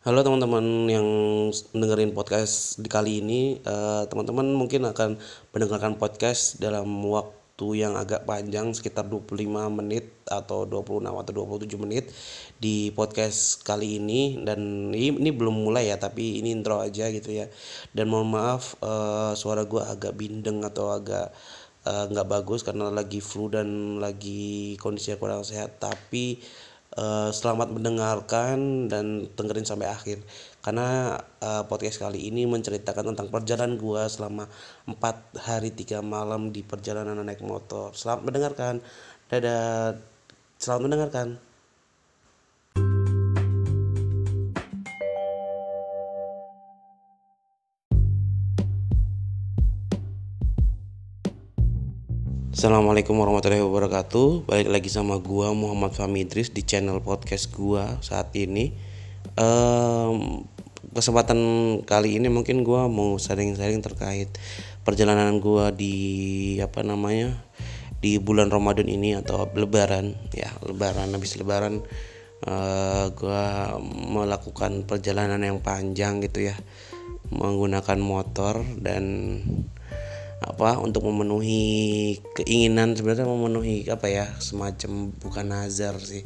Halo teman-teman yang dengerin podcast di kali ini, uh, teman-teman mungkin akan mendengarkan podcast dalam waktu yang agak panjang sekitar 25 menit atau 26 atau 27 menit di podcast kali ini. Dan ini, ini belum mulai ya tapi ini intro aja gitu ya. Dan mohon maaf uh, suara gue agak bindeng atau agak uh, nggak uh, bagus karena lagi flu dan lagi kondisinya kurang sehat. Tapi Uh, selamat mendengarkan dan dengerin sampai akhir karena uh, podcast kali ini menceritakan tentang perjalanan gua selama empat hari tiga malam di perjalanan naik motor. Selamat mendengarkan. Dadah. Selamat mendengarkan. Assalamualaikum warahmatullahi wabarakatuh. Balik lagi sama gua Muhammad Fahmi Idris di channel podcast gua saat ini. Um, Kesempatan kali ini mungkin gua mau sharing-sharing terkait perjalanan gua di apa namanya di bulan Ramadan ini atau lebaran. Ya lebaran habis lebaran uh, gua melakukan perjalanan yang panjang gitu ya. Menggunakan motor dan apa untuk memenuhi keinginan sebenarnya memenuhi apa ya semacam bukan nazar sih.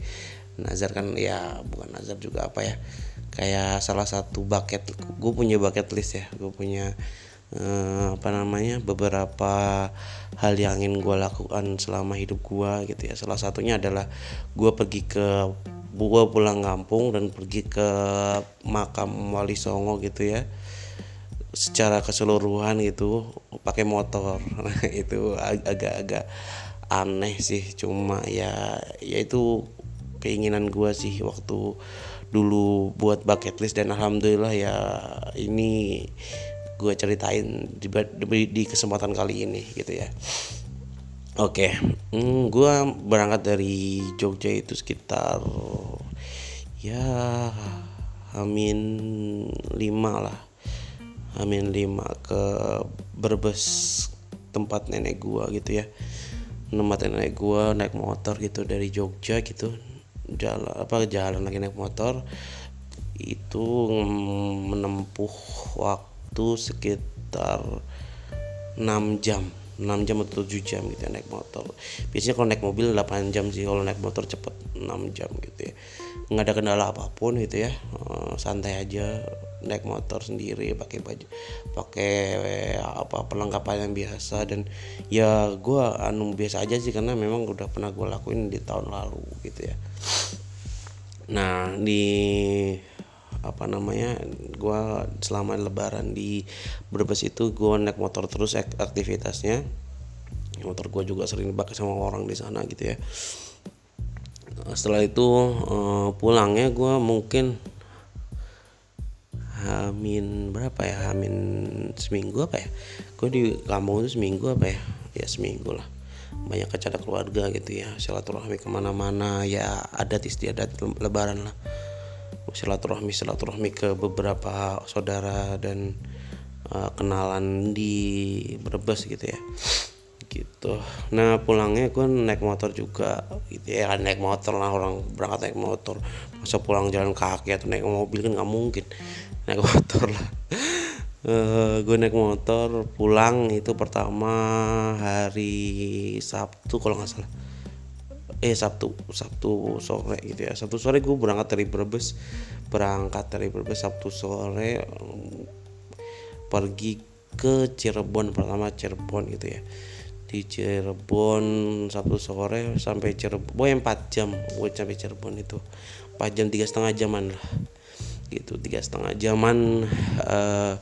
Nazar kan ya bukan nazar juga apa ya kayak salah satu bucket. Gue punya bucket list ya gue punya eh, apa namanya beberapa hal yang ingin gue lakukan selama hidup gue gitu ya. Salah satunya adalah gue pergi ke gue pulang kampung dan pergi ke makam wali songo gitu ya secara keseluruhan gitu pakai motor. Nah itu agak-agak aneh sih cuma ya ya itu keinginan gue sih waktu dulu buat bucket list dan alhamdulillah ya ini gue ceritain di, di, di kesempatan kali ini gitu ya. Oke hmm, gue berangkat dari Jogja itu sekitar ya amin lima lah Amin 5 ke Brebes tempat nenek gua gitu ya. Tempat nenek gua naik motor gitu dari Jogja gitu. Jalan apa jalan lagi naik motor. Itu menempuh waktu sekitar 6 jam. 6 jam atau 7 jam gitu ya naik motor. Biasanya kalau naik mobil 8 jam sih kalau naik motor cepet 6 jam gitu ya. Nggak ada kendala apa pun gitu ya. Eh, santai aja naik motor sendiri pakai baju pakai apa perlengkapan yang biasa. Dan ya gue anu biasa aja sih karena memang udah pernah gue lakuin di tahun lalu gitu ya. Nah di apa namanya gue selama lebaran di Brebes itu gue naik motor terus aktivitasnya. Motor gue juga sering dipakai sama orang di sana gitu ya. Setelah itu uh, pulangnya gue mungkin Hamin berapa ya? Hamin seminggu apa ya? Gue di kampung itu seminggu apa ya? Ya seminggu lah. Banyak acara keluarga gitu ya. Silaturahmi ke mana-mana. Ya adat istiadat lebaran lah. Silaturahmi silaturahmi ke beberapa saudara dan uh, kenalan di Brebes gitu ya. Gitu. Nah pulangnya gue naik motor juga gitu ya. Naik motor lah orang berangkat naik motor. Masa pulang jalan kaki atau naik mobil kan nggak mungkin naik motor lah. Uh, eh, gue naik motor pulang itu pertama hari Sabtu kalau nggak salah. Eh Sabtu Sabtu sore gitu ya. Sabtu sore gue berangkat dari Brebes berangkat dari Brebes Sabtu sore pergi ke Cirebon pertama Cirebon gitu ya. Di Cirebon Sabtu sore sampai Cirebon boy 4 jam gue sampai Cirebon itu. 4 jam tiga setengah jaman lah gitu tiga setengah jaman uh,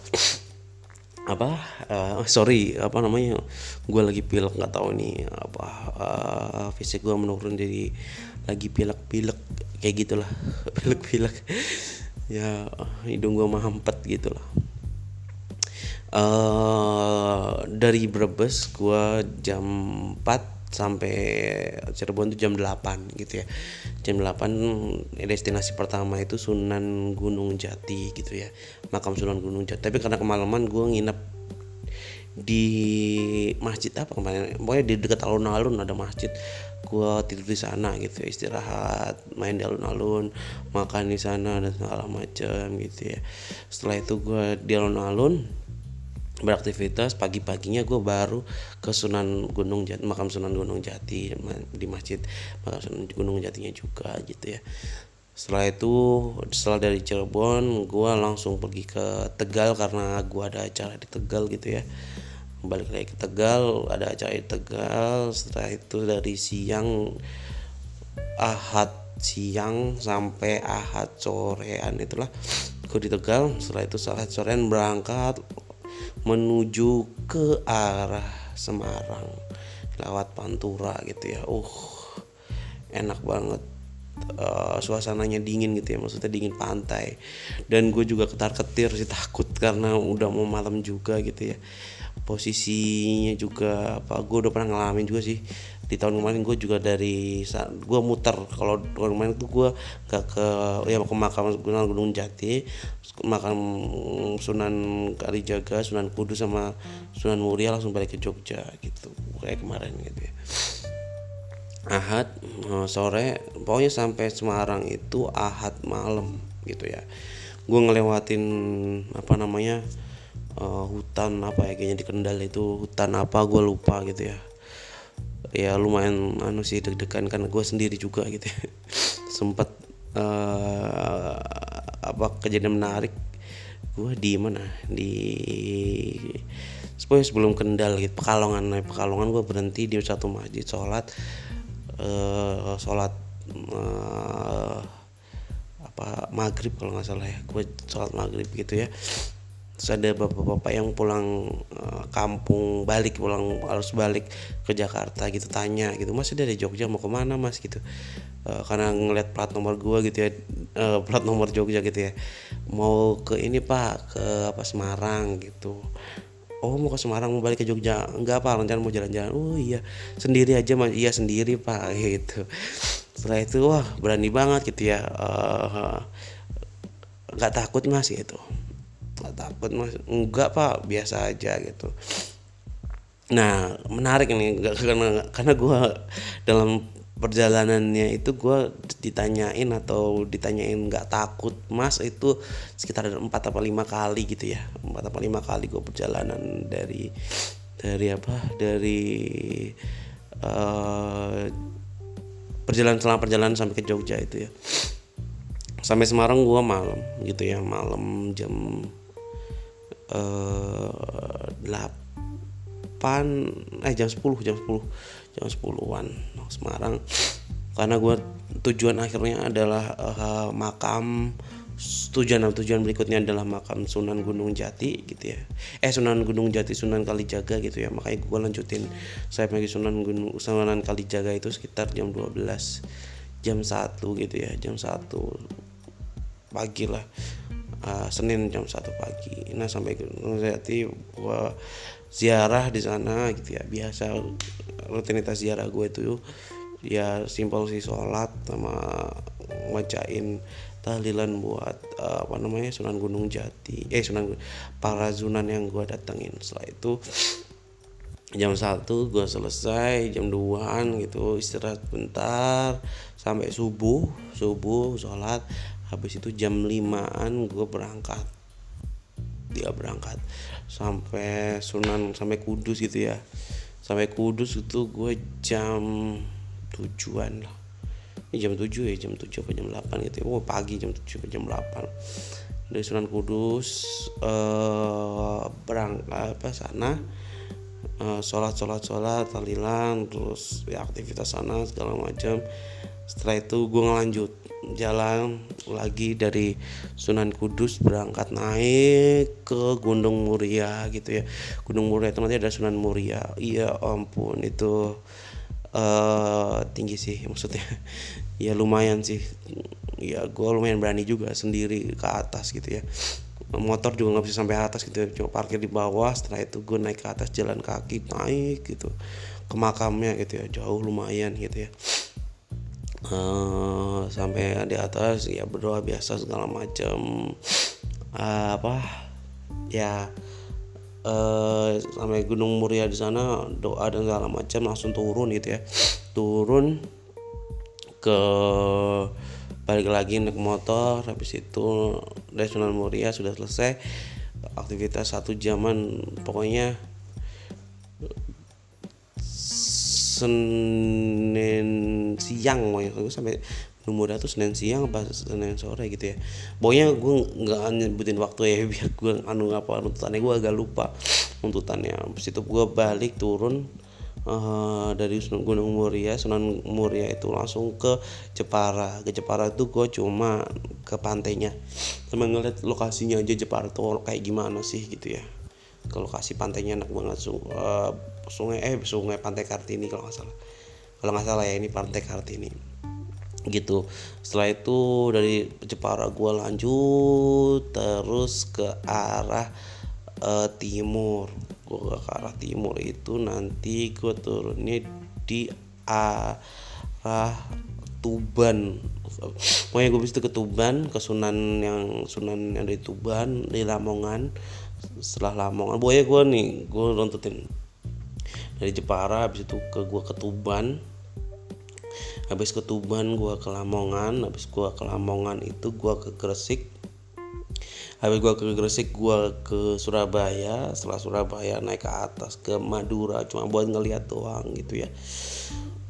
apa uh, sorry apa namanya gue lagi pilek nggak tahu nih apa uh, fisik gue menurun jadi lagi pilek-pilek kayak gitulah pilek-pilek ya hidung gue mampet gitu lah uh, dari Brebes gua jam 4 sampai Cirebon itu jam 8 gitu ya. Jam 8 destinasi pertama itu Sunan Gunung Jati gitu ya. Makam Sunan Gunung Jati. Tapi karena kemalaman gue nginep di masjid apa kemarin? Pokoknya di dekat alun-alun ada masjid. Gue tidur di sana gitu ya istirahat main di alun-alun makan di sana dan segala macam gitu ya. Setelah itu gue di alun-alun beraktivitas pagi-paginya gue baru ke Sunan Gunung Jati makam Sunan Gunung Jati di masjid makam Sunan Gunung Jatinya juga gitu ya. Setelah itu setelah dari Cirebon gue langsung pergi ke Tegal karena gue ada acara di Tegal gitu ya. Balik lagi ke Tegal ada acara di Tegal setelah itu dari siang Ahad siang sampai Ahad sorean itulah. Gue di Tegal setelah itu saat sorean berangkat menuju ke arah Semarang lewat Pantura gitu ya. Uh enak banget. Uh, suasananya dingin gitu ya maksudnya dingin pantai. Dan gue juga ketar ketir sih takut karena udah mau malam juga gitu ya. Posisinya juga apa gue udah pernah ngalamin juga sih di tahun kemarin gue juga dari gue muter. Kalau tahun kemarin tuh gue gak ke ya ke makam Gunung Gunung Jati makam Sunan Kalijaga Sunan Kudus sama Sunan Muria langsung balik ke Jogja gitu kayak kemarin gitu ya. Ahad eh, sore pokoknya sampai Semarang itu Ahad malam gitu ya. Gue ngelewatin apa namanya uh, hutan apa ya kayaknya di Kendal itu hutan apa gue lupa gitu ya ya lumayan anu sih deg-degan karena gue sendiri juga gitu. Sempat uh, apa kejadian menarik. Gue di mana? Di Pokoknya sebelum Kendal gitu. Pekalongan naik Pekalongan gue berhenti di satu masjid sholat. Uh, sholat uh, apa maghrib kalau nggak salah ya. Gue sholat maghrib gitu ya terus ada bapak-bapak yang pulang uh, kampung balik pulang harus balik ke Jakarta gitu tanya gitu mas dari Jogja mau ke mana mas? gitu. Uh, karena ngeliat plat nomor gua gitu ya uh, plat nomor Jogja gitu ya. Mau ke ini pak ke apa Semarang gitu. Oh mau ke Semarang mau balik ke Jogja. Enggak pak rencana mau jalan-jalan. Oh iya sendiri aja mas. Iya sendiri pak gitu. Setelah itu wah berani banget gitu ya nggak uh, takut mas gitu nggak takut mas. Enggak pak. Biasa aja gitu. Nah menarik ini. Karena karena gue dalam perjalanannya itu gue ditanyain atau ditanyain nggak takut mas itu sekitar empat atau lima kali gitu ya. Empat atau lima kali gue perjalanan dari dari apa? Dari uh, perjalanan selama perjalanan sampai ke Jogja itu ya. Sampai Semarang gue malam gitu ya. Malam jam 8 eh jam 10 jam 10 jam 10-an Semarang. Karena gue tujuan akhirnya adalah uh, makam tujuan tujuan berikutnya adalah makam Sunan Gunung Jati gitu ya. Eh Sunan Gunung Jati Sunan Kalijaga gitu ya. Makanya gue lanjutin saya pergi Sunan Gunung Sunan Kalijaga itu sekitar jam 12 jam 1 gitu ya jam 1 pagi lah uh, Senin jam 1 pagi. Nah sampai Jati gua ziarah di sana gitu ya. Biasa rutinitas ziarah gue itu ya simpel sih sholat sama ngacain tahlilan buat uh, apa namanya Sunan Gunung Jati. Eh Sunan para Sunan yang gue datengin. Setelah itu jam satu gue selesai jam 2an gitu istirahat bentar sampai subuh subuh sholat habis itu jam 5an gue berangkat. Dia berangkat. Sampai Sunan sampai Kudus gitu ya. Sampai Kudus itu gue jam tujuan lah. Ini jam 7 ya jam 7 apa jam 8 gitu ya. Oh pagi jam 7 apa jam 8 dari Sunan Kudus eh, berangkat apa sana eh, sholat sholat sholat talilan terus ya aktivitas sana segala macam. Setelah itu gue ngelanjut jalan lagi dari Sunan Kudus berangkat naik ke Gunung Muria gitu ya. Gunung Muria itu nanti ada Sunan Muria. Iya ampun itu uh, tinggi sih maksudnya. Ya lumayan sih. Ya gue lumayan berani juga sendiri ke atas gitu ya. Motor juga nggak bisa sampai atas gitu ya. cuma parkir di bawah setelah itu gue naik ke atas jalan kaki naik gitu. Ke makamnya gitu ya. Jauh lumayan gitu ya uh, sampai di atas ya berdoa biasa segala macam uh, apa? Ya uh, sampai Gunung Muria di sana doa dan segala macam langsung turun gitu ya. Turun ke balik lagi naik motor habis itu dari Muria sudah selesai aktivitas satu jaman. Pokoknya Senin siang mau sampai Muda tuh Senin siang apa Senin sore gitu ya. Pokoknya gue nggak nyebutin waktu ya biar gue anu apa tuntutannya gue agak lupa. Tuntutannya habis itu gue balik turun uh, dari Gunung Muria Sunan Muria itu langsung ke Jepara. Ke Jepara itu gue cuma ke pantainya. Cuma ngeliat lokasinya aja Jepara tuh kayak gimana sih gitu ya ke lokasi pantainya enak banget uh, sungai eh sungai pantai Kartini kalau nggak salah. Kalau nggak salah ya ini pantai Kartini. Gitu. Setelah itu dari Jepara gue lanjut terus ke arah uh, timur. Gue ke arah timur itu nanti gue turunnya di arah Tuban. Pokoknya gue bisa ke Tuban ke Sunan yang Sunan yang dari Tuban di Lamongan setelah Lamongan pokoknya gue nih gue nontonin dari Jepara habis itu ke gue ke Tuban. Habis ke Tuban gue ke Lamongan habis gue ke Lamongan itu gue ke Gresik. Habis gua ke Gresik gua ke Surabaya. Setelah Surabaya naik ke atas ke Madura cuma buat ngelihat doang gitu ya.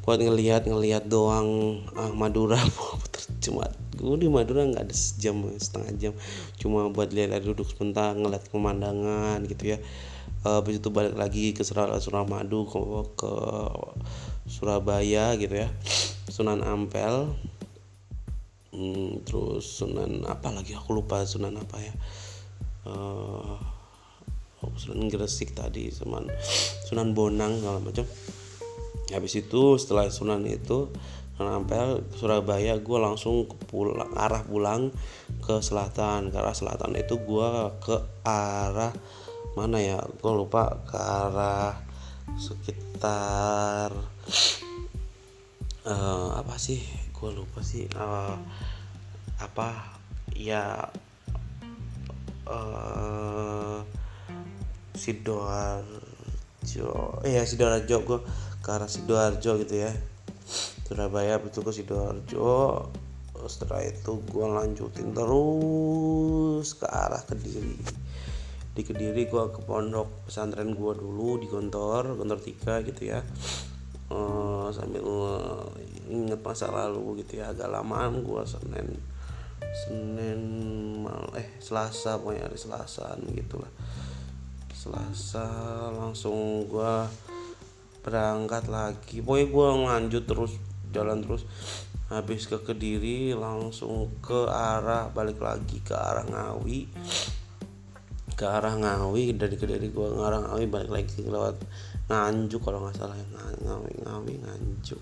Buat ngelihat ngelihat doang ah, Madura cuma gue di Madura nggak ada sejam setengah jam. Cuma buat lihat duduk sebentar ngeliat pemandangan gitu ya. Habis itu balik lagi ke Suramadu ke, ke Surabaya gitu ya. Sunan Ampel. Hmm, terus Sunan apa lagi? Aku lupa Sunan apa ya. Uh, Sunan Gresik tadi Sunan Sunan Bonang segala macam. Habis itu setelah Sunan itu Sunan Ampel Surabaya gue langsung ke pulang arah pulang ke selatan. Ke arah selatan itu gue ke arah mana ya? Gue lupa ke arah sekitar uh, apa sih? Gue lupa sih uh, apa? Ya uh, sidoarjo eh sidoarjo gue ke arah sidoarjo gitu ya Surabaya betul ke sidoarjo. Setelah itu gue lanjutin terus ke arah kediri. Di kediri gue ke pondok pesantren gue dulu di Gontor Gontor tiga gitu ya. Uh, sambil uh, inget masa lalu gitu ya. Agak lamaan gua Senin Senin mal eh Selasa pokoknya hari Selasa gitu lah Selasa langsung gua berangkat lagi. Pokoknya gua lanjut terus jalan terus. Habis ke Kediri langsung ke arah balik lagi ke arah Ngawi. Ke arah Ngawi dari Kediri gua ngarang Ngawi balik lagi lewat Nganjuk kalau nggak salah ya. Ngawi Ngawi Nganjuk.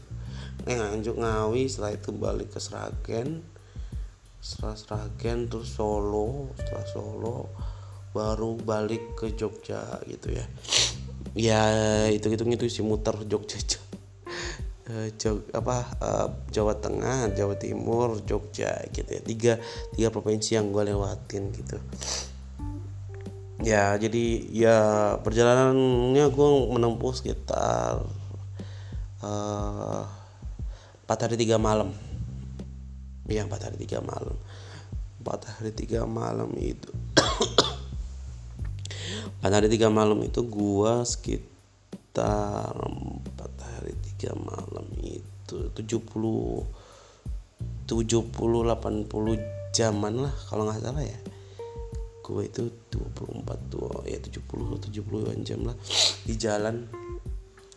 Eh Nganjuk Ngawi setelah itu balik ke Sragen. Setelah Sragen terus Solo setelah Solo baru balik ke Jogja gitu ya. Ya itu itu itu si muter Jogja eh, Jog, apa uh, Jawa Tengah Jawa Timur Jogja gitu ya. Tiga tiga provinsi yang gue lewatin gitu. Ya jadi ya perjalanannya gue menempuh sekitar uh, hari tiga malam. Ya empat hari tiga malam. Empat hari tiga malam itu empat hari tiga malam itu gue sekitar empat hari tiga malam itu. Tujuh puluh tujuh puluh delapan puluh jaman lah kalau nggak salah ya. Gue itu 24 tuh ya 70 70 jam lah di jalan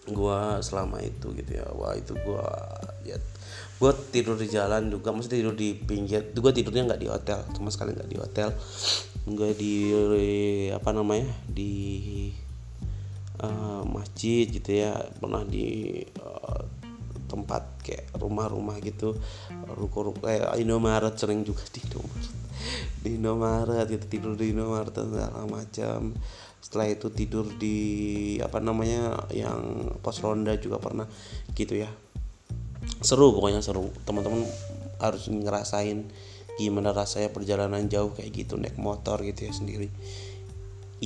gue selama itu gitu ya. Wah itu gue ya gue tidur di jalan juga mesti tidur di pinggir gue tidurnya nggak di hotel sama sekali nggak di hotel. Gue di apa namanya di uh, masjid gitu ya pernah di uh, tempat kayak rumah-rumah gitu ruko-ruko kayak Indomaret sering juga di Indomaret. Di Indomaret gitu tidur di Indomaret segala macam. Setelah itu tidur di apa namanya yang pos ronda juga pernah gitu ya. Seru pokoknya seru. Teman-teman harus ngerasain gimana rasanya perjalanan jauh kayak gitu naik motor gitu ya sendiri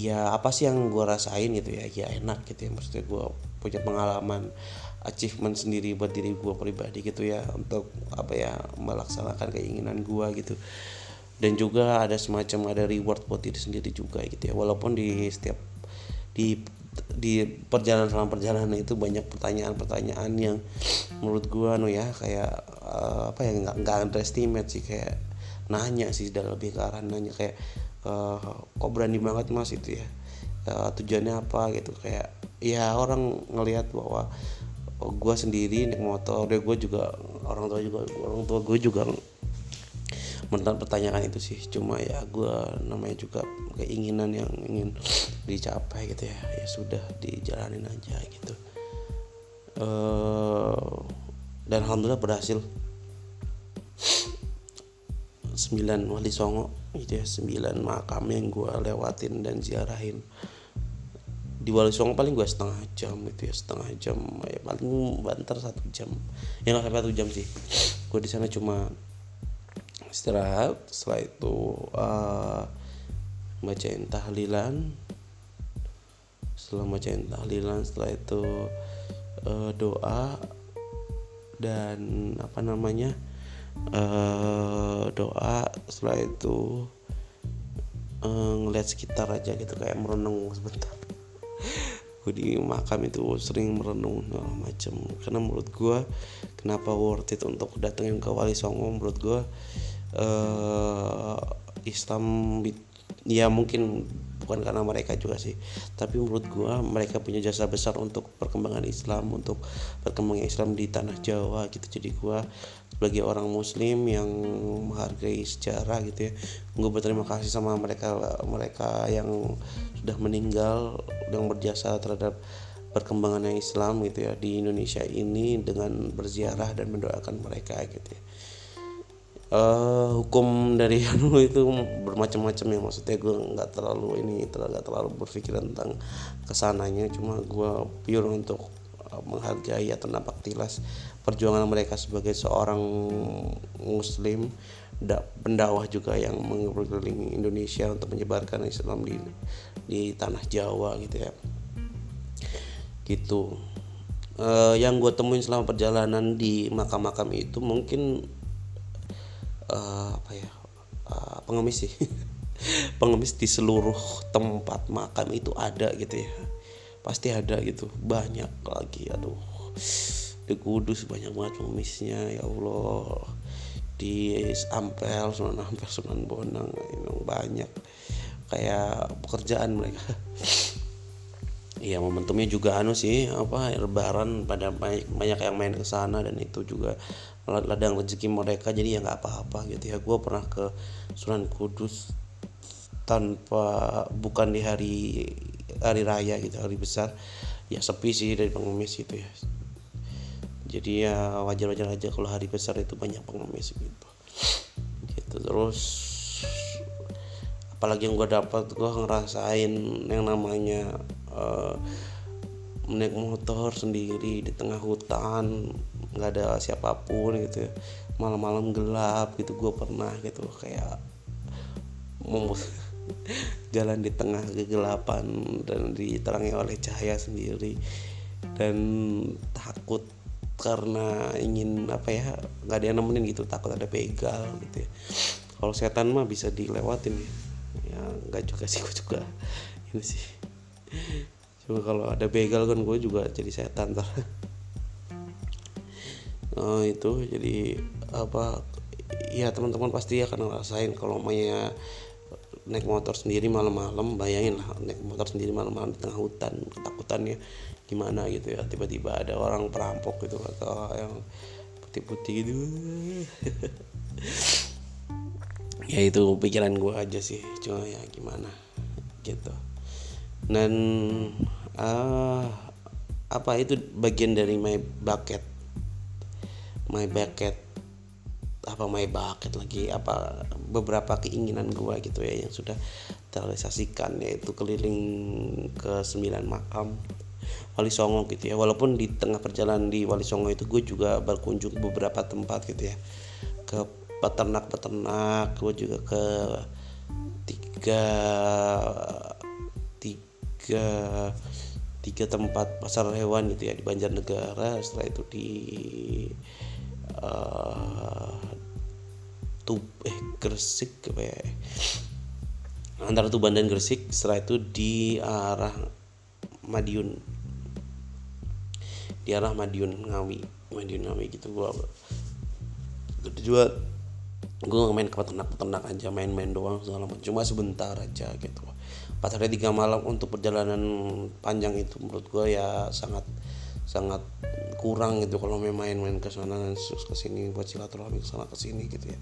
ya apa sih yang gue rasain gitu ya? Ya enak gitu ya. Maksudnya gue punya pengalaman achievement sendiri buat diri gue pribadi gitu ya untuk apa ya melaksanakan keinginan gue gitu. Dan juga ada semacam ada reward buat diri sendiri juga gitu ya. Walaupun di setiap di di perjalanan selama perjalanan itu banyak pertanyaan-pertanyaan yang menurut gua no ya kayak uh, apa ya nggak nggak underestimate sih. Kayak nanya sih dan lebih ke arah nanya. Kayak uh, kok berani banget mas itu ya? Uh, tujuannya apa gitu? Kayak ya orang ngelihat bahwa oh, gue sendiri naik motor dia gue juga orang tua juga orang tua gue juga pertanyaan itu sih. Cuma ya gue namanya juga keinginan yang ingin dicapai gitu ya. Ya sudah dijalanin aja gitu. Uh, dan alhamdulillah berhasil. Sembilan wali songo gitu ya sembilan makam yang gue lewatin dan ziarahin. Di Wali Songo paling gue setengah jam itu ya setengah jam ya paling banter satu jam. Ya nggak sampai satu jam sih. Gue di sana cuma istirahat setelah itu uh, bacain tahlilan. Setelah bacain tahlilan setelah itu uh, doa dan apa namanya uh, doa setelah itu uh, ngeliat sekitar aja gitu kayak merenung sebentar. Gue di makam itu sering merenung segala macam karena menurut gue kenapa worth it untuk datengin ke Wali Songo? Menurut gue uh, Islam ya mungkin bukan karena mereka juga sih. Tapi menurut gua mereka punya jasa besar untuk perkembangan Islam untuk perkembangan Islam di tanah Jawa gitu. Jadi gua sebagai orang Muslim yang menghargai sejarah gitu ya gue berterima kasih sama mereka mereka yang sudah meninggal yang berjasa terhadap perkembangan Islam gitu ya di Indonesia ini dengan berziarah dan mendoakan mereka gitu ya uh, hukum dari anu itu bermacam-macam ya. Maksudnya gue nggak terlalu ini nggak terlalu berpikir tentang ke sananya. Cuma gue pure untuk uh, menghargai atau nampak tilas perjuangan mereka sebagai seorang muslim. Da, pendakwah juga yang mengelilingi Indonesia untuk menyebarkan Islam di di tanah Jawa gitu ya. Gitu. Uh, yang gue temuin selama perjalanan di makam-makam itu mungkin uh, apa ya uh, pengemis sih. Pengemis di seluruh tempat makam itu ada gitu ya. Pasti ada gitu. Banyak lagi aduh. Di Kudus banyak banget pengemisnya ya Allah. Di Ampel Sunan Ampel Sunan Bonang memang banyak kayak pekerjaan mereka. Iya momentumnya juga anu sih apa lebaran pada banyak, banyak yang main ke sana dan itu juga ladang rezeki mereka jadi ya nggak apa-apa gitu ya. Gue pernah ke Sunan Kudus tanpa bukan di hari hari raya gitu hari besar. Ya sepi sih dari pengemis gitu ya. Jadi ya wajar-wajar aja kalau hari besar itu banyak pengemis gitu. Gitu terus apalagi yang gue dapat gue ngerasain yang namanya uh, naik motor sendiri di tengah hutan nggak ada siapa pun gitu malam-malam gelap gitu gue pernah gitu kayak jalan di tengah kegelapan dan diterangi oleh cahaya sendiri. Dan takut karena ingin apa ya nggak ada nemenin gitu takut ada begal gitu ya. Kalau setan mah bisa dilewatin ya. Ya nggak juga sih gue juga ini sih. Cuma kalau ada begal kan gue juga jadi setan ntar uh, itu jadi apa ya teman-teman pasti akan ngerasain kalau mainnya naik motor sendiri malam-malam bayangin lah naik motor sendiri malam-malam di tengah hutan ketakutannya gimana gitu ya tiba-tiba ada orang perampok gitu atau yang putih-putih gitu. Ya itu pikiran gue aja sih cuma ya gimana gitu. Dan uh, apa itu bagian dari my bucket my bucket apa my bucket lagi apa beberapa keinginan gua gitu ya yang sudah terrealisasikan yaitu keliling ke sembilan makam Wali Songo gitu ya. Walaupun di tengah perjalanan di Wali Songo itu gue juga berkunjung beberapa tempat gitu ya. Ke peternak-peternak gue juga ke tiga tiga tiga tempat pasar hewan gitu ya di Banjarnegara. Setelah itu di uh, Tub eh Gresik apa ya? Antara Tuban dan Gresik setelah itu di arah Madiun. Di arah Madiun Ngawi. Madiun Ngawi gitu gua juga. Gue main ke peternak-peternak aja main-main doang segala macam. Cuma sebentar aja gitu. Pas hari tiga malam untuk perjalanan panjang itu menurut gue ya sangat sangat kurang gitu kalau main-main ke sana dan ke sini buat silaturahmi ke sana ke sini gitu ya.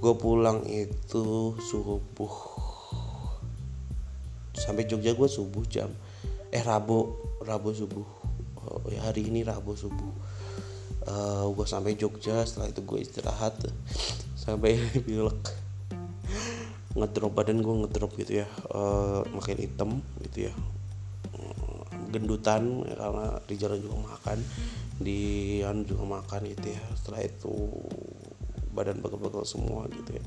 Gue pulang itu subuh. Sampai Jogja gue subuh jam eh Rabu Rabu subuh. Oh, ya hari ini Rabu subuh. Uh, eh, gue sampai Jogja setelah itu gue istirahat. Sampai pilek ngedrop badan gue ngedrop gitu ya. Uh, makin hitam gitu ya gendutan ya, karena di jalan juga makan di anu juga makan gitu ya. Setelah itu badan begel-begel semua gitu ya.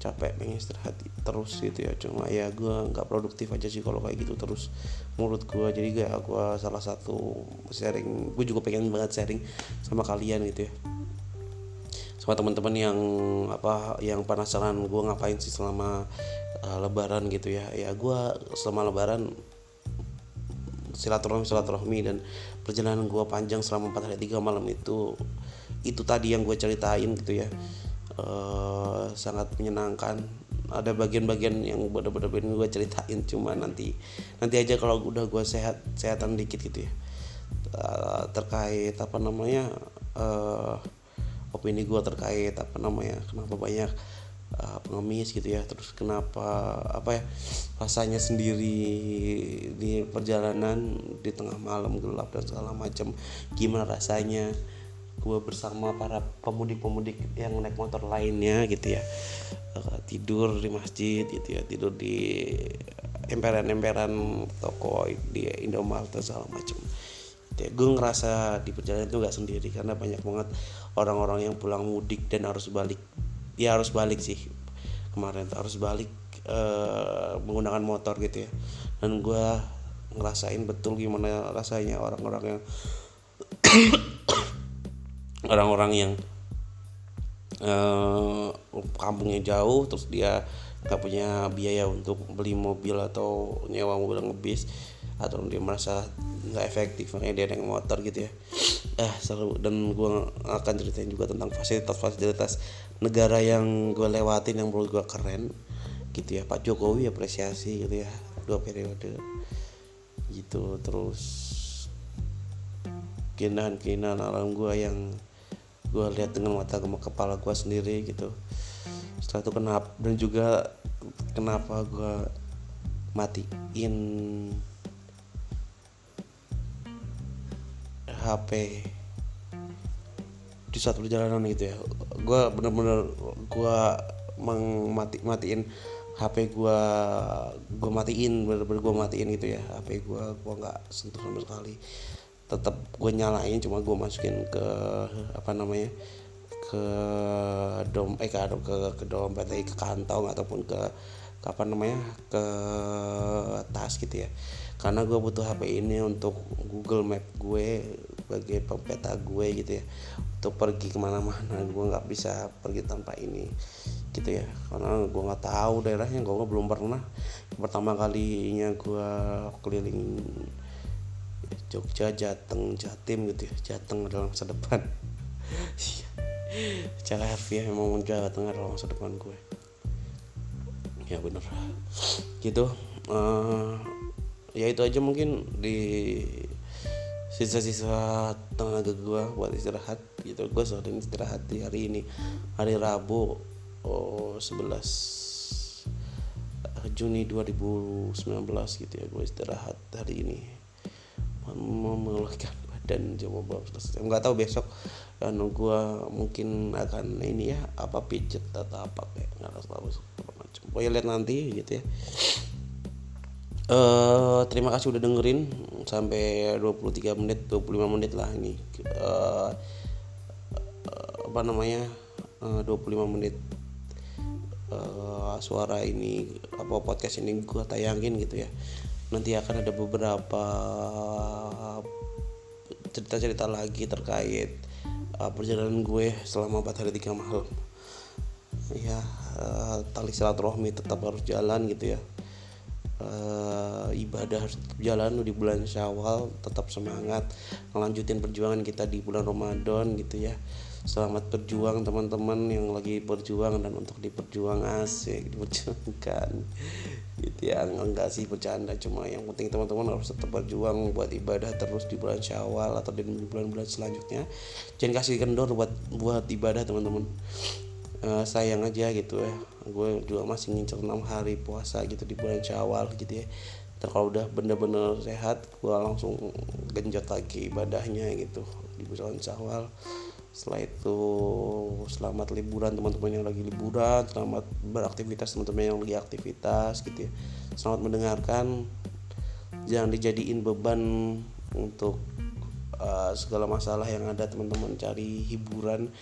Capek pengen istirahat terus gitu ya. Cuma ya gue nggak produktif aja sih kalau kayak gitu terus mulut gue jadi gak gue salah satu sharing gue juga pengen banget sharing sama kalian gitu ya. Sama teman-teman yang apa yang penasaran gue ngapain sih selama uh, lebaran gitu ya. Ya gue selama lebaran silaturahmi silaturahmi dan perjalanan gue panjang selama 4 hari 3 malam itu itu tadi yang gue ceritain gitu ya. Uh, sangat menyenangkan. Ada bagian-bagian yang bener-bener gue ceritain cuma nanti nanti aja kalau udah gue sehat sehatan dikit gitu ya. Uh, terkait apa namanya uh, opini gue terkait apa namanya kenapa banyak uh, pengemis gitu ya. Terus kenapa apa ya rasanya sendiri di perjalanan di tengah malam gelap dan segala macam gimana rasanya gue bersama para pemudik-pemudik yang naik motor lainnya gitu ya. Uh, tidur di masjid gitu ya tidur di emperan-emperan toko di Indomaret dan segala macam. Ya, gue ngerasa di perjalanan itu gak sendiri karena banyak banget orang-orang yang pulang mudik dan harus balik ya harus balik sih. Kemarin harus balik uh, menggunakan motor gitu ya. Dan gue ngerasain betul gimana rasanya orang-orang yang orang-orang yang uh, kampungnya jauh terus dia nggak punya biaya untuk beli mobil atau nyewa mobil ngebis atau dia merasa nggak efektif makanya dia naik motor gitu ya. Eh selalu dan gue akan ceritain juga tentang fasilitas-fasilitas negara yang gue lewatin yang menurut gue keren gitu ya. Pak Jokowi apresiasi gitu ya dua periode. Gitu terus keindahan-keindahan alam gue yang gue lihat dengan mata kepala gue sendiri gitu setelah itu kenapa dan juga kenapa gue matiin HP di saat perjalanan gitu ya. Gue bener-bener gue mati matiin HP gue gue matiin bener-bener gue matiin gitu ya. HP gue gue nggak sentuh sama sekali. Tetap gue nyalain cuma gue masukin ke apa namanya ke dom eh ke ke, ke dompet ke kantong ataupun ke, ke apa namanya ke tas gitu ya. Karena gue butuh HP ini untuk Google Map gue sebagai pempeta gue gitu ya. Untuk pergi ke mana-mana gue nggak bisa pergi tanpa ini gitu ya. Karena gue nggak tahu daerahnya gue belum pernah. Pertama kalinya gue keliling Jogja Jateng Jatim gitu ya. Jateng adalah masa depan cara harfiah emang Jawa Tengah adalah masa depan gue. Ya bener. Gitu. Uh, ya itu aja mungkin di sisa-sisa tenaga gue buat istirahat gitu. Gue sering istirahat di hari ini hari Rabu oh, 11 Juni 2019 gitu ya gue istirahat hari ini. Memulihkan badan coba selesai nggak tahu besok kan gue mungkin akan ini ya apa pijet atau apa kayak nggak tahu macam pokoknya lihat nanti gitu ya. Uh, terima kasih udah dengerin sampai 23 menit 25 menit lah ini. Uh, apa namanya uh, 25 menit uh, suara ini apa podcast ini gue tayangin gitu ya. Nanti akan ada beberapa cerita-cerita lagi terkait uh, perjalanan gue selama 4 hari 3 malam. Ya uh, tali silaturahmi tetap harus jalan gitu ya. Uh, ibadah harus tetap jalan di bulan Syawal tetap semangat melanjutin perjuangan kita di bulan Ramadan gitu ya selamat berjuang teman-teman yang lagi berjuang dan untuk diperjuang asik diperjuangkan. Gitu ya enggak sih bercanda. Cuma yang penting teman-teman harus tetap berjuang buat ibadah terus di bulan syawal atau di bulan-bulan selanjutnya. Jangan kasih kendor buat buat ibadah teman-teman. Uh, sayang aja gitu ya. Gue juga masih ngincer 6 hari puasa gitu di bulan syawal gitu ya. Ntar kalau udah bener-bener sehat gue langsung genjot lagi ibadahnya gitu di bulan syawal setelah itu selamat liburan teman-teman yang lagi liburan selamat beraktivitas teman-teman yang lagi aktivitas gitu ya. Selamat mendengarkan jangan dijadiin beban untuk uh, segala masalah yang ada teman-teman. Cari hiburan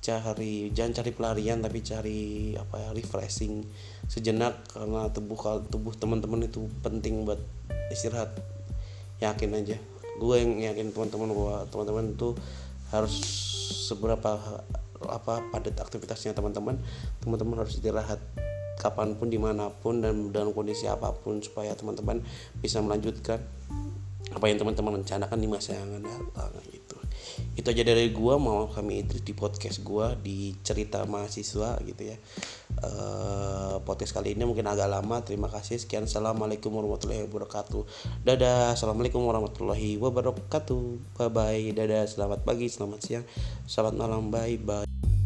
cari jangan cari pelarian tapi cari apa ya refreshing sejenak. Karena tubuh tubuh teman-teman itu penting buat istirahat. Yakin aja. Gue yang yakin teman-teman bahwa teman-teman itu harus seberapa apa padat aktivitasnya teman-teman. Teman-teman harus istirahat kapan pun di mana pun dan dalam kondisi apa pun supaya teman-teman bisa melanjutkan apa yang teman-teman rencanakan di masa yang akan datang gitu itu aja dari gua mau kami itu di podcast gua di cerita mahasiswa gitu ya. Uh, podcast kali ini mungkin agak lama. Terima kasih. Sekian. Assalamualaikum warahmatullahi wabarakatuh. Dadah. Assalamualaikum warahmatullahi wabarakatuh. Bye bye dadah. Selamat pagi. Selamat siang. Selamat malam. Bye bye